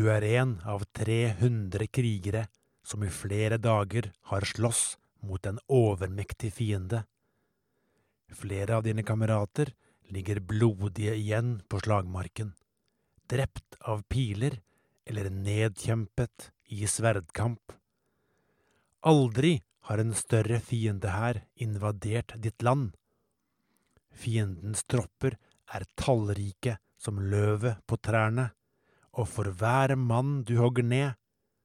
Du er en av 300 krigere som i flere dager har slåss mot en overmektig fiende. Flere av dine kamerater ligger blodige igjen på slagmarken, drept av piler eller nedkjempet i sverdkamp. Aldri har en større fiende her invadert ditt land. Fiendens tropper er tallrike som løvet på trærne, og for hver mann du hogger ned,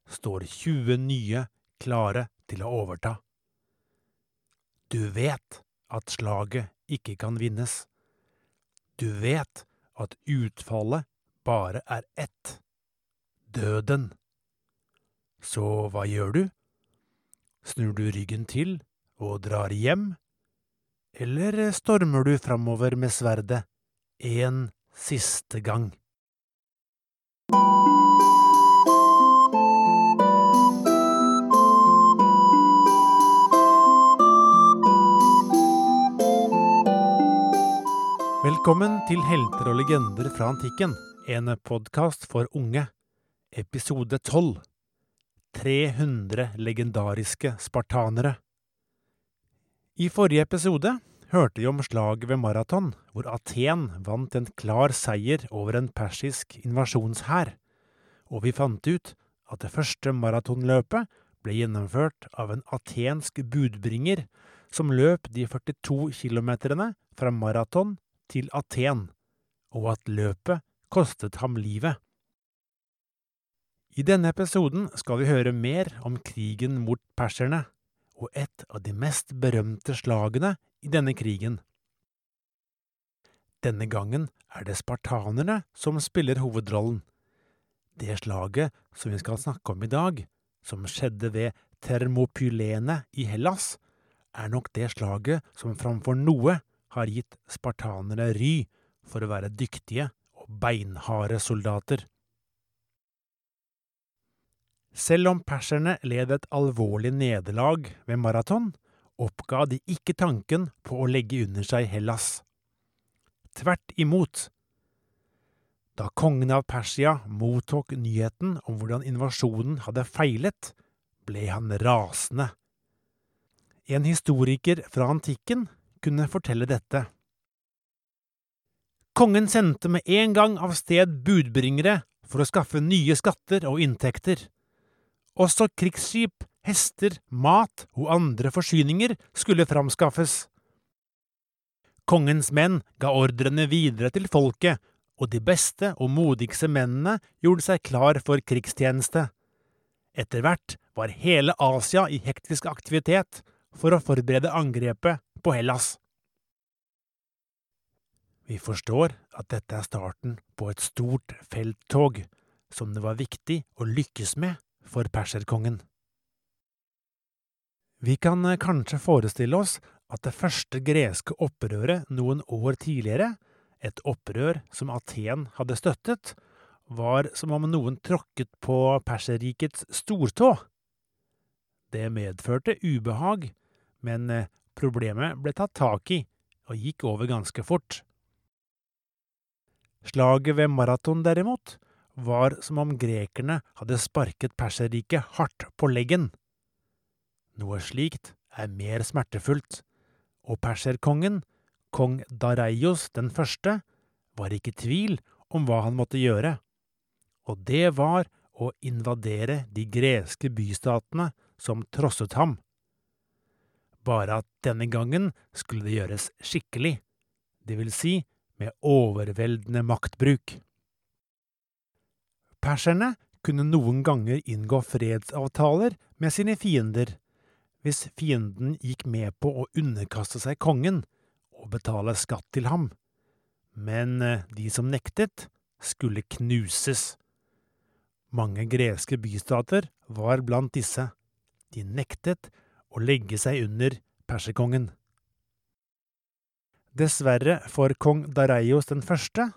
står 20 nye klare til å overta. Du vet at slaget ikke kan vinnes. Du vet at utfallet bare er ett – døden. Så hva gjør du? Snur du ryggen til og drar hjem, eller stormer du framover med sverdet en siste gang? Velkommen til Helter og legender fra antikken, en podkast for unge. Episode 12 300 legendariske spartanere. I forrige episode hørte vi om slaget ved Maraton, hvor Aten vant en klar seier over en persisk invasjonshær, og vi fant ut at det første maratonløpet ble gjennomført av en atensk budbringer som løp de 42 kilometerne fra Maraton til Aten, og at løpet kostet ham livet. I denne episoden skal vi høre mer om krigen mot perserne, og et av de mest berømte slagene i denne krigen. Denne gangen er det spartanerne som spiller hovedrollen. Det slaget som vi skal snakke om i dag, som skjedde ved Termopylene i Hellas, er nok det slaget som framfor noe har gitt spartanere ry for å være dyktige og beinharde soldater. Selv om perserne led et alvorlig nederlag ved maraton, oppga de ikke tanken på å legge under seg Hellas. Tvert imot. Da kongen av Persia mottok nyheten om hvordan invasjonen hadde feilet, ble han rasende. En historiker fra antikken kunne fortelle dette. Kongen sendte med en gang av sted budbringere for å skaffe nye skatter og inntekter. Også krigsskip, hester, mat og andre forsyninger skulle framskaffes. Kongens menn ga ordrene videre til folket, og de beste og modigste mennene gjorde seg klar for krigstjeneste. Etter hvert var hele Asia i hektisk aktivitet for å forberede angrepet på Hellas. Vi forstår at dette er starten på et stort felttog som det var viktig å lykkes med for perserkongen. Vi kan eh, kanskje forestille oss at det første greske opprøret noen år tidligere, et opprør som Aten hadde støttet, var som om noen tråkket på Perserrikets stortå. Det medførte ubehag, men eh, Problemet ble tatt tak i, og gikk over ganske fort. Slaget ved Maraton, derimot, var som om grekerne hadde sparket Perserriket hardt på leggen. Noe slikt er mer smertefullt, og perserkongen, kong Dareios den første, var ikke i tvil om hva han måtte gjøre, og det var å invadere de greske bystatene som trosset ham. Bare at denne gangen skulle det gjøres skikkelig, det vil si med overveldende maktbruk. Perserne kunne noen ganger inngå fredsavtaler med sine fiender, hvis fienden gikk med på å underkaste seg kongen og betale skatt til ham, men eh, de som nektet, skulle knuses. Mange greske bystater var blant disse. De nektet å legge seg under perserkongen. Dessverre for kong Dareios den første,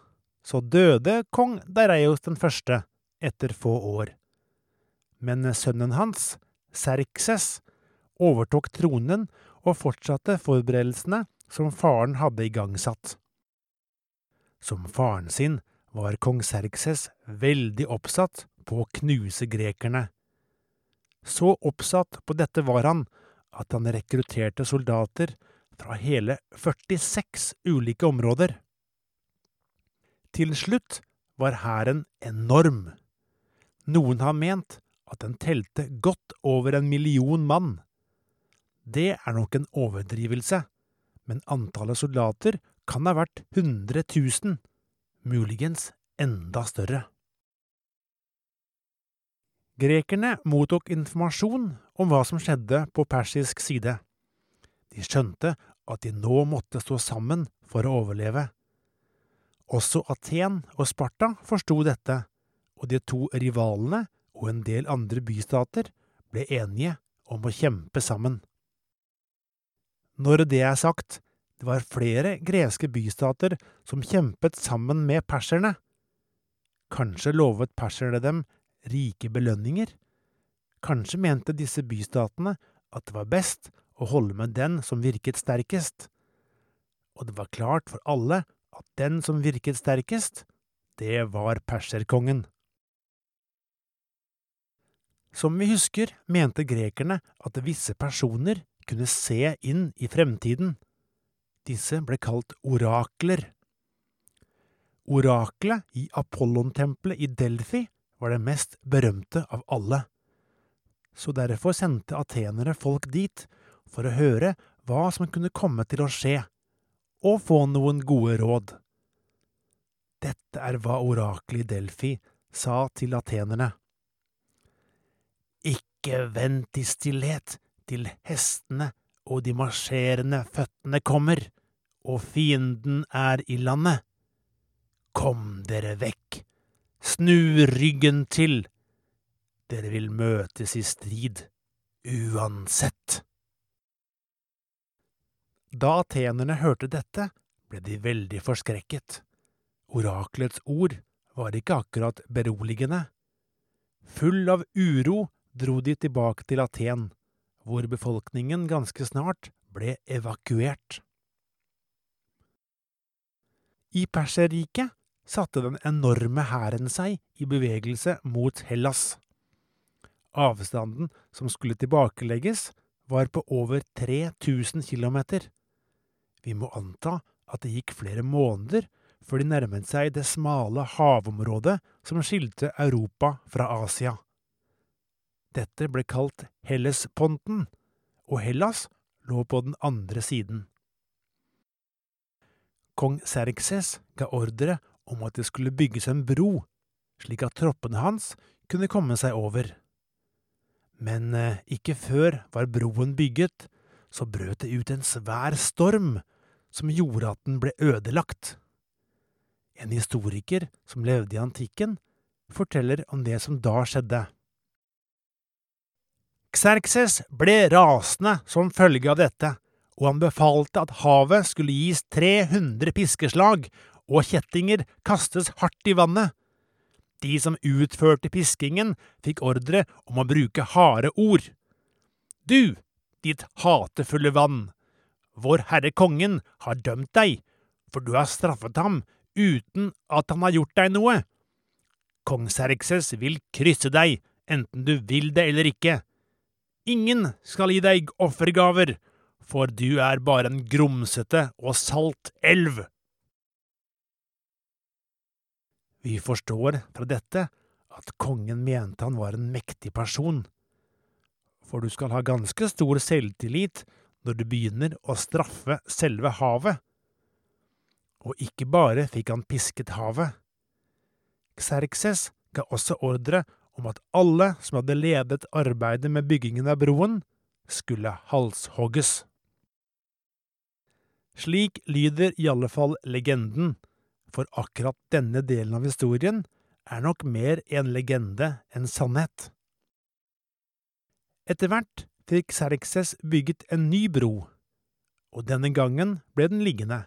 så døde kong Dareios den første etter få år. Men sønnen hans, Serkses, overtok tronen og fortsatte forberedelsene som faren hadde igangsatt. Som faren sin var kong Serkses veldig oppsatt på å knuse grekerne. Så oppsatt på dette var han at han rekrutterte soldater fra hele 46 ulike områder. Til slutt var hæren enorm. Noen har ment at den telte godt over en million mann. Det er nok en overdrivelse, men antallet soldater kan ha vært 100 000, muligens enda større. Grekerne mottok informasjon om hva som skjedde på persisk side. De skjønte at de nå måtte stå sammen for å overleve. Også Aten og Sparta forsto dette, og de to rivalene og en del andre bystater ble enige om å kjempe sammen. Når det er sagt, det var flere greske bystater som kjempet sammen med perserne. Kanskje lovet perserne dem rike belønninger? Kanskje mente disse bystatene at det var best å holde med den som virket sterkest? Og det var klart for alle at den som virket sterkest, det var perserkongen. Som vi husker, mente grekerne at visse personer kunne se inn i fremtiden. Disse ble kalt orakler. Oraklet i Apollon-tempelet i Delfi var det mest berømte av alle. Så derfor sendte atenere folk dit for å høre hva som kunne komme til å skje, og få noen gode råd. Dette er hva oraklet i Delfi sa til atenerne. Ikke vent i stillhet til hestene og de marsjerende føttene kommer, og fienden er i landet. Kom dere vekk, snu ryggen til, dere vil møtes i strid, uansett. Da atenerne hørte dette, ble de veldig forskrekket. Oraklets ord var ikke akkurat beroligende. Full av uro dro de tilbake til Aten, hvor befolkningen ganske snart ble evakuert. I Perserriket satte den enorme hæren seg i bevegelse mot Hellas. Avstanden som skulle tilbakelegges, var på over 3000 kilometer. Vi må anta at det gikk flere måneder før de nærmet seg det smale havområdet som skilte Europa fra Asia. Dette ble kalt Hellesponten, og Hellas lå på den andre siden. Kong Serkses ga ordre om at det skulle bygges en bro, slik at troppene hans kunne komme seg over. Men eh, ikke før var broen bygget, så brøt det ut en svær storm som gjorde at den ble ødelagt. En historiker som levde i antikken, forteller om det som da skjedde. Xerxes ble rasende som følge av dette, og han befalte at havet skulle gis 300 piskeslag og kjettinger kastes hardt i vannet. De som utførte piskingen, fikk ordre om å bruke harde ord. Du, ditt hatefulle vann, vår Herre Kongen har dømt deg, for du har straffet ham uten at han har gjort deg noe. Kong Serkses vil krysse deg, enten du vil det eller ikke. Ingen skal gi deg offergaver, for du er bare en grumsete og salt elv. Vi forstår fra dette at kongen mente han var en mektig person, for du skal ha ganske stor selvtillit når du begynner å straffe selve havet. Og ikke bare fikk han pisket havet. Xerxes ga også ordre om at alle som hadde ledet arbeidet med byggingen av broen, skulle halshogges. Slik lyder i alle fall legenden for akkurat denne delen av historien er nok mer en legende enn sannhet. Etter hvert fikk Serkses bygget en ny bro, og denne gangen ble den liggende,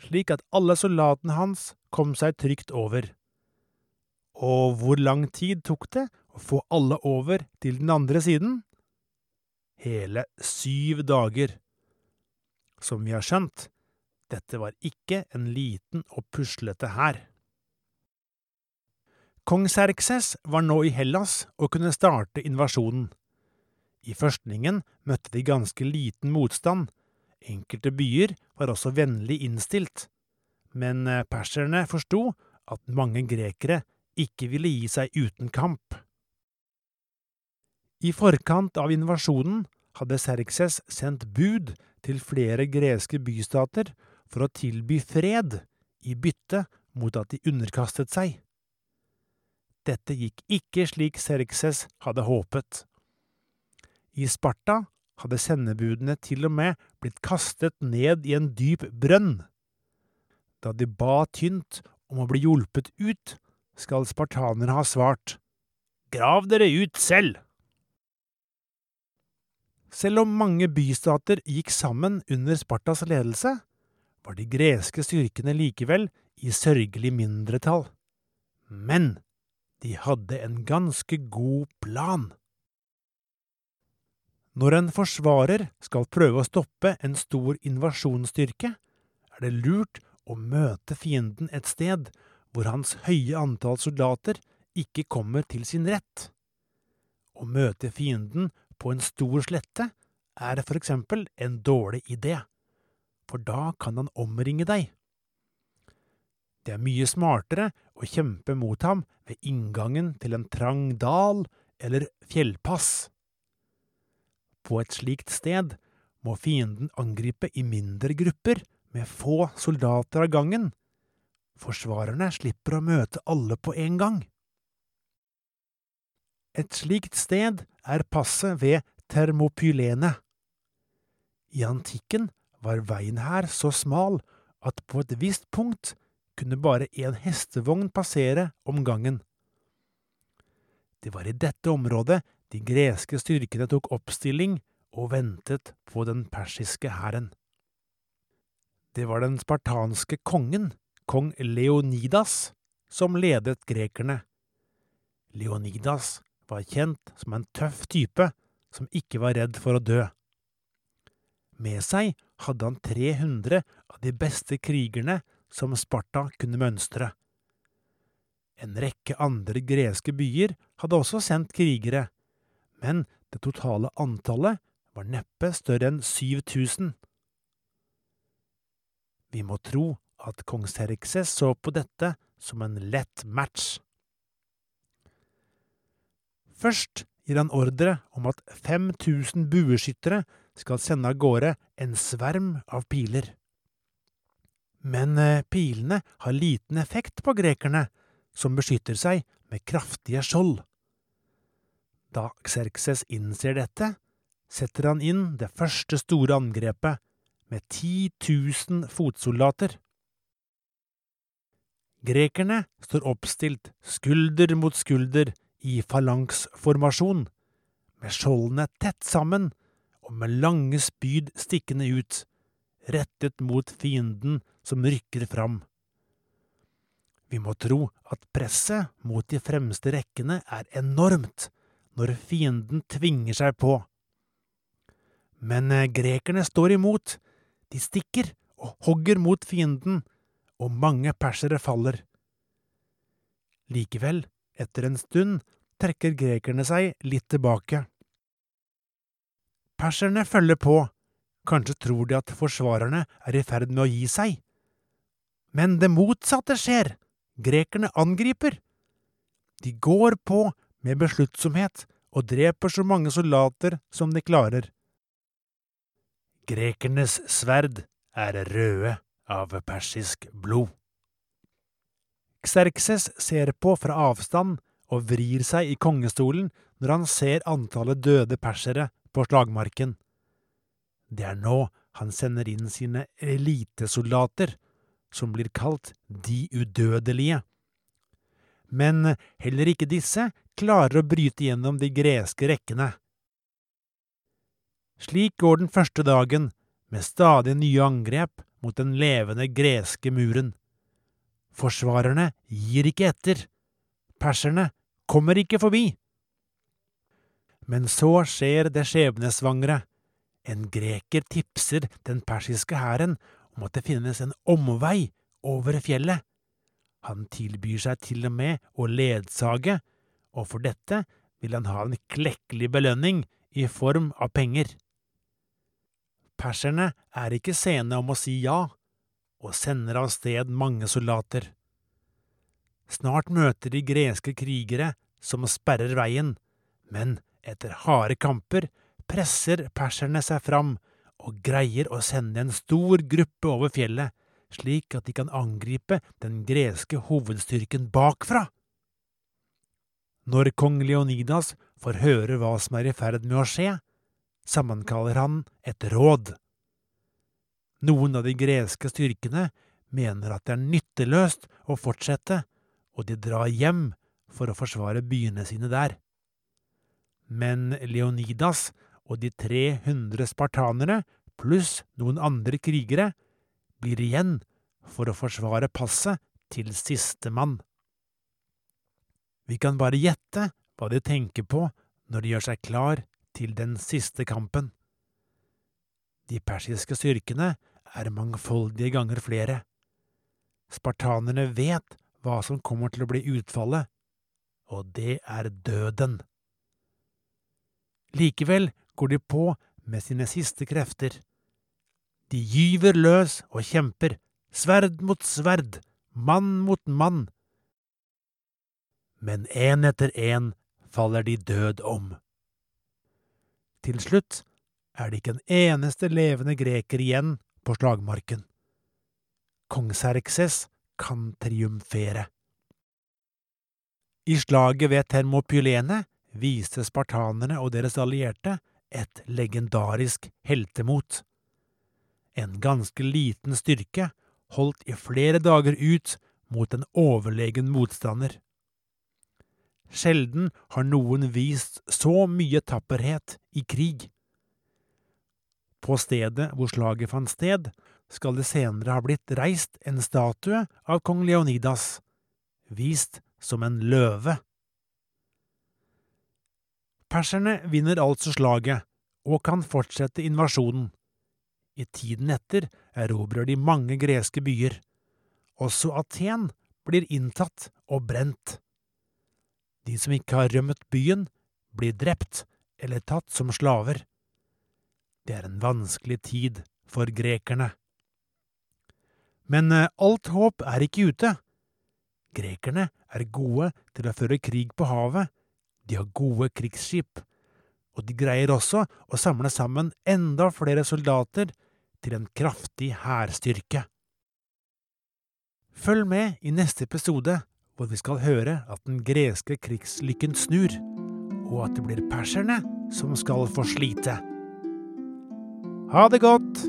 slik at alle soldatene hans kom seg trygt over. Og hvor lang tid tok det å få alle over til den andre siden? Hele syv dager. Som vi har skjønt, dette var ikke en liten og puslete hær. Kong Serkses var nå i Hellas og kunne starte invasjonen. I førstningen møtte de ganske liten motstand, enkelte byer var også vennlig innstilt, men eh, perserne forsto at mange grekere ikke ville gi seg uten kamp. I forkant av invasjonen hadde Serkses sendt bud til flere greske bystater for å tilby fred i bytte mot at de underkastet seg. Dette gikk ikke slik Serkses hadde håpet. I Sparta hadde sendebudene til og med blitt kastet ned i en dyp brønn. Da de ba tynt om å bli hjulpet ut, skal spartanerne ha svart, Grav dere ut selv! Selv om mange bystater gikk sammen under Spartas ledelse, var de greske styrkene likevel i sørgelig mindretall. Men de hadde en ganske god plan. Når en forsvarer skal prøve å stoppe en stor invasjonsstyrke, er det lurt å møte fienden et sted hvor hans høye antall soldater ikke kommer til sin rett. Å møte fienden på en stor slette er for eksempel en dårlig idé, for da kan han omringe deg. Det er mye smartere å kjempe mot ham ved inngangen til en trang dal eller fjellpass. På et slikt sted må fienden angripe i mindre grupper med få soldater av gangen. Forsvarerne slipper å møte alle på en gang. Et slikt sted er passet ved Termopylene. I antikken var veien her så smal at på et visst punkt kunne bare en hestevogn passere om gangen. Det var i dette området de greske styrkene tok oppstilling og ventet på den persiske hæren. Det var den spartanske kongen, kong Leonidas, som ledet grekerne. Leonidas var kjent som en tøff type som ikke var redd for å dø. Med seg hadde han 300 av de beste krigerne som Sparta kunne mønstre. En rekke andre greske byer hadde også sendt krigere, men det totale antallet var neppe større enn 7000. Vi må tro at kong Serkses så på dette som en lett match. Først gir han ordre om at 5000 bueskyttere skal sende av gårde en sverm av piler. Men eh, pilene har liten effekt på grekerne, som beskytter seg med kraftige skjold. Da Xerxes innser dette, setter han inn det første store angrepet, med 10 000 fotsoldater. Grekerne står oppstilt skulder mot skulder i falanksformasjon, med skjoldene tett sammen og med lange spyd stikkende ut, rettet mot fienden som rykker fram. Vi må tro at presset mot de fremste rekkene er enormt når fienden tvinger seg på. Men eh, grekerne står imot, de stikker og hogger mot fienden, og mange persere faller. Likevel, etter en stund, trekker grekerne seg litt tilbake. Perserne følger på, kanskje tror de at forsvarerne er i ferd med å gi seg. Men det motsatte skjer, grekerne angriper. De går på med besluttsomhet og dreper så mange soldater som de klarer. Grekernes sverd er røde av persisk blod. Xerxes ser på fra avstand og vrir seg i kongestolen når han ser antallet døde persere på slagmarken. Det er nå han sender inn sine elitesoldater, som blir kalt De udødelige. Men heller ikke disse klarer å bryte gjennom de greske rekkene. Slik går den første dagen, med stadig nye angrep mot den levende greske muren. Forsvarerne gir ikke etter. Perserne kommer ikke forbi. Men så skjer det skjebnesvangre. En greker tipser den persiske hæren om at det finnes en omvei over fjellet. Han tilbyr seg til og med å ledsage, og for dette vil han ha en klekkelig belønning i form av penger. Perserne er ikke sene om å si ja, og sender av sted mange soldater. Snart møter de greske krigere som sperrer veien, men etter harde kamper presser perserne seg fram og greier å sende en stor gruppe over fjellet, slik at de kan angripe den greske hovedstyrken bakfra. Når kong Leonidas får høre hva som er i ferd med å skje, sammenkaller han et råd. Noen av de greske styrkene mener at det er nytteløst å fortsette, og de drar hjem for å forsvare byene sine der. Men Leonidas og de 300 spartanerne, pluss noen andre krigere, blir igjen for å forsvare passet til sistemann. Vi kan bare gjette hva de tenker på når de gjør seg klar til den siste kampen. De persiske styrkene er mangfoldige ganger flere. Spartanerne vet hva som kommer til å bli utfallet, og det er døden. Likevel går de på med sine siste krefter. De gyver løs og kjemper, sverd mot sverd, mann mot mann. Men én etter én faller de død om. Til slutt er det ikke en eneste levende greker igjen på slagmarken. Kong Serkses kan triumfere. I slaget ved Termopylene viste spartanerne og deres allierte et legendarisk heltemot. En ganske liten styrke holdt i flere dager ut mot en overlegen motstander. Sjelden har noen vist så mye tapperhet i krig. På stedet hvor slaget fant sted, skal det senere ha blitt reist en statue av kong Leonidas, vist som en løve. Perserne vinner altså slaget, og kan fortsette invasjonen. I tiden etter erobrer de mange greske byer. Også Aten blir inntatt og brent. De som ikke har rømmet byen, blir drept eller tatt som slaver. Det er en vanskelig tid for grekerne. Men eh, alt håp er ikke ute. Grekerne er gode til å føre krig på havet, de har gode krigsskip, og de greier også å samle sammen enda flere soldater til en kraftig hærstyrke. Følg med i neste episode, hvor vi skal høre at den greske krigslykken snur, og at det blir perserne som skal få slite. Ha det godt!